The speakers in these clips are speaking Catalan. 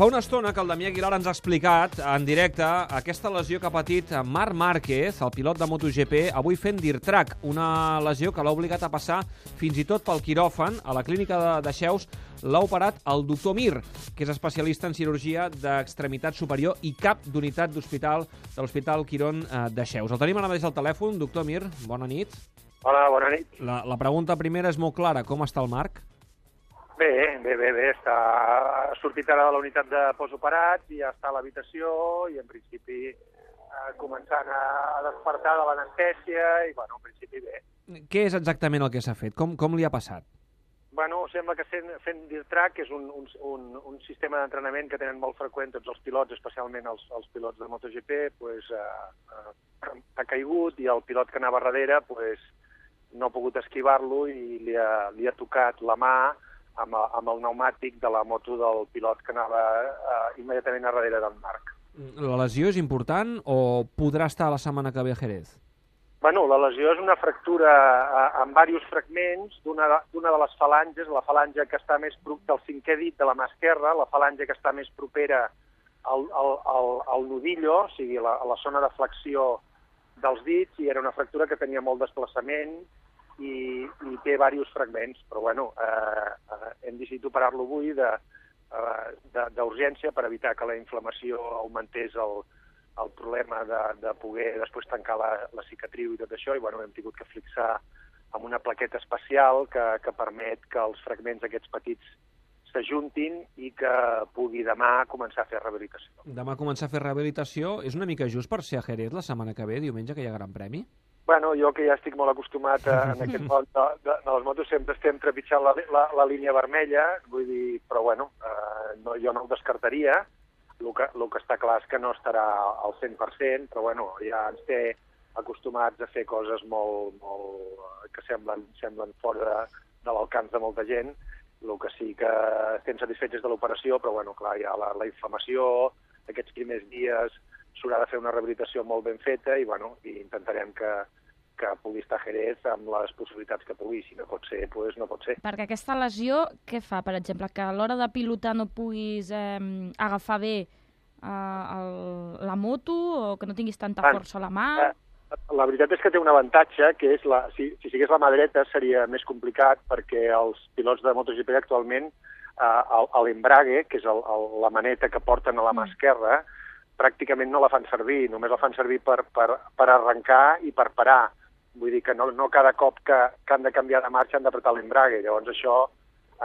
Fa una estona que el Damià Aguilar ens ha explicat en directe aquesta lesió que ha patit Marc Márquez, el pilot de MotoGP, avui fent dir-track, una lesió que l'ha obligat a passar fins i tot pel quiròfan. A la clínica de, de Xeus l'ha operat el doctor Mir, que és especialista en cirurgia d'extremitat superior i cap d'unitat d'hospital de l'Hospital Quirón eh, de Xeus. El tenim ara mateix al telèfon. Doctor Mir, bona nit. Hola, bona nit. La, la pregunta primera és molt clara. Com està el Marc? Bé, bé, bé, bé. Està ha sortit ara de la unitat de postoperats i ja està a l'habitació i en principi eh, començant a, a despertar de l'anestèsia i, bueno, en principi bé. Què és exactament el que s'ha fet? Com, com li ha passat? Bueno, sembla que fent, fent DIRTRAC, que és un, un, un, un sistema d'entrenament que tenen molt freqüent tots els pilots, especialment els, els pilots de MotoGP, pues, eh, eh, ha caigut i el pilot que anava darrere pues, no ha pogut esquivar-lo i li ha, li ha tocat la mà amb, amb el pneumàtic de la moto del pilot que anava eh, immediatament a darrere del Marc. La lesió és important o podrà estar la setmana que ve a Jerez? Bueno, la lesió és una fractura eh, amb diversos fragments d'una de les falanges, la falange que està més del cinquè dit de la mà esquerra, la falange que està més propera al, al, al, al nudillo, o sigui, la, a la zona de flexió dels dits, i era una fractura que tenia molt desplaçament, i, i té diversos fragments, però bueno, eh, hem decidit operar-lo avui d'urgència per evitar que la inflamació augmentés el, el problema de, de poder després tancar la, la cicatriu i tot això, i bueno, hem tingut que fixar amb una plaqueta especial que, que permet que els fragments aquests petits s'ajuntin i que pugui demà començar a fer rehabilitació. Demà començar a fer rehabilitació és una mica just per ser a Jerez la setmana que ve, diumenge, que hi ha Gran Premi? Bueno, jo que ja estic molt acostumat a, en aquest món de, de, de les motos, sempre estem trepitjant la, la, la línia vermella, vull dir, però bueno, eh, no, jo no ho descartaria. El que, el que està clar és que no estarà al 100%, però bueno, ja ens té acostumats a fer coses molt, molt que semblen, semblen fora de, de l'alcance de molta gent. El que sí que estem satisfets de l'operació, però bueno, clar, hi ha la, la inflamació, aquests primers dies s'haurà de fer una rehabilitació molt ben feta i, bueno, i intentarem que, que pugui estar Jerez amb les possibilitats que pugui. Si no pot ser, doncs no pot ser. Perquè aquesta lesió, què fa, per exemple? Que a l'hora de pilotar no puguis eh, agafar bé eh, el, la moto o que no tinguis tanta ah, força a la mà? Eh, la veritat és que té un avantatge, que és la, si, si sigués la mà dreta seria més complicat perquè els pilots de MotoGP actualment eh, l'embrague, que és el, el, la maneta que porten a la mà mm. esquerra, pràcticament no la fan servir, només la fan servir per, per, per arrencar i per parar. Vull dir que no, no cada cop que, que han de canviar de marxa han d'apretar l'embrague. Llavors això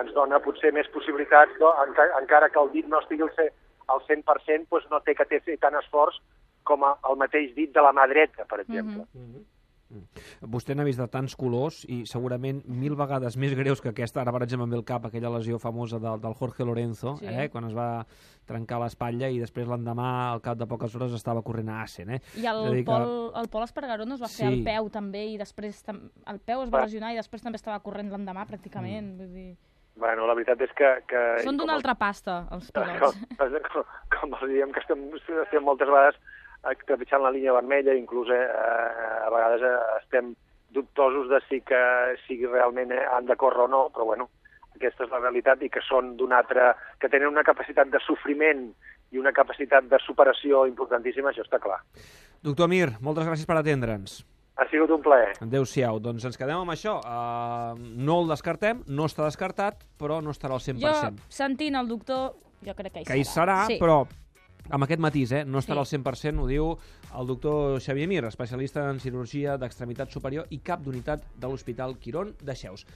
ens dona potser més possibilitats, no? encara, encara que el dit no estigui al 100%, doncs no té que fer tant esforç com el mateix dit de la mà dreta, per exemple. Mm -hmm. Vostè n'ha vist de tants colors i segurament mil vegades més greus que aquesta. Ara, per exemple, amb el cap aquella lesió famosa del, del Jorge Lorenzo, sí. eh, quan es va trencar l'espatlla i després l'endemà, al cap de poques hores, estava corrent a Assen. Eh? I el, Pol, que... el Pol Espargaró no es va fer sí. el peu també i després el peu es va lesionar i després també estava corrent l'endemà pràcticament. Mm. Vull dir... Bueno, la veritat és que... que Són d'una altra pasta, els pilots. Com, com, com els diem que estem, estem moltes vegades trepitjant la línia vermella, inclús eh, a vegades eh, estem dubtosos de si que si realment eh, han de córrer o no, però bueno, aquesta és la realitat i que són d'un altre... que tenen una capacitat de sofriment i una capacitat de superació importantíssima, això està clar. Doctor Mir, moltes gràcies per atendre'ns. Ha sigut un plaer. Adéu-siau. Doncs ens quedem amb això. Uh, no el descartem, no està descartat, però no estarà al 100%. Jo, sentint el doctor, jo crec que hi serà. Que hi serà, sí. però amb aquest matís, eh? no estarà sí. al 100%, ho diu el doctor Xavier Mir, especialista en cirurgia d'extremitat superior i cap d'unitat de l'Hospital Quirón de Xeus.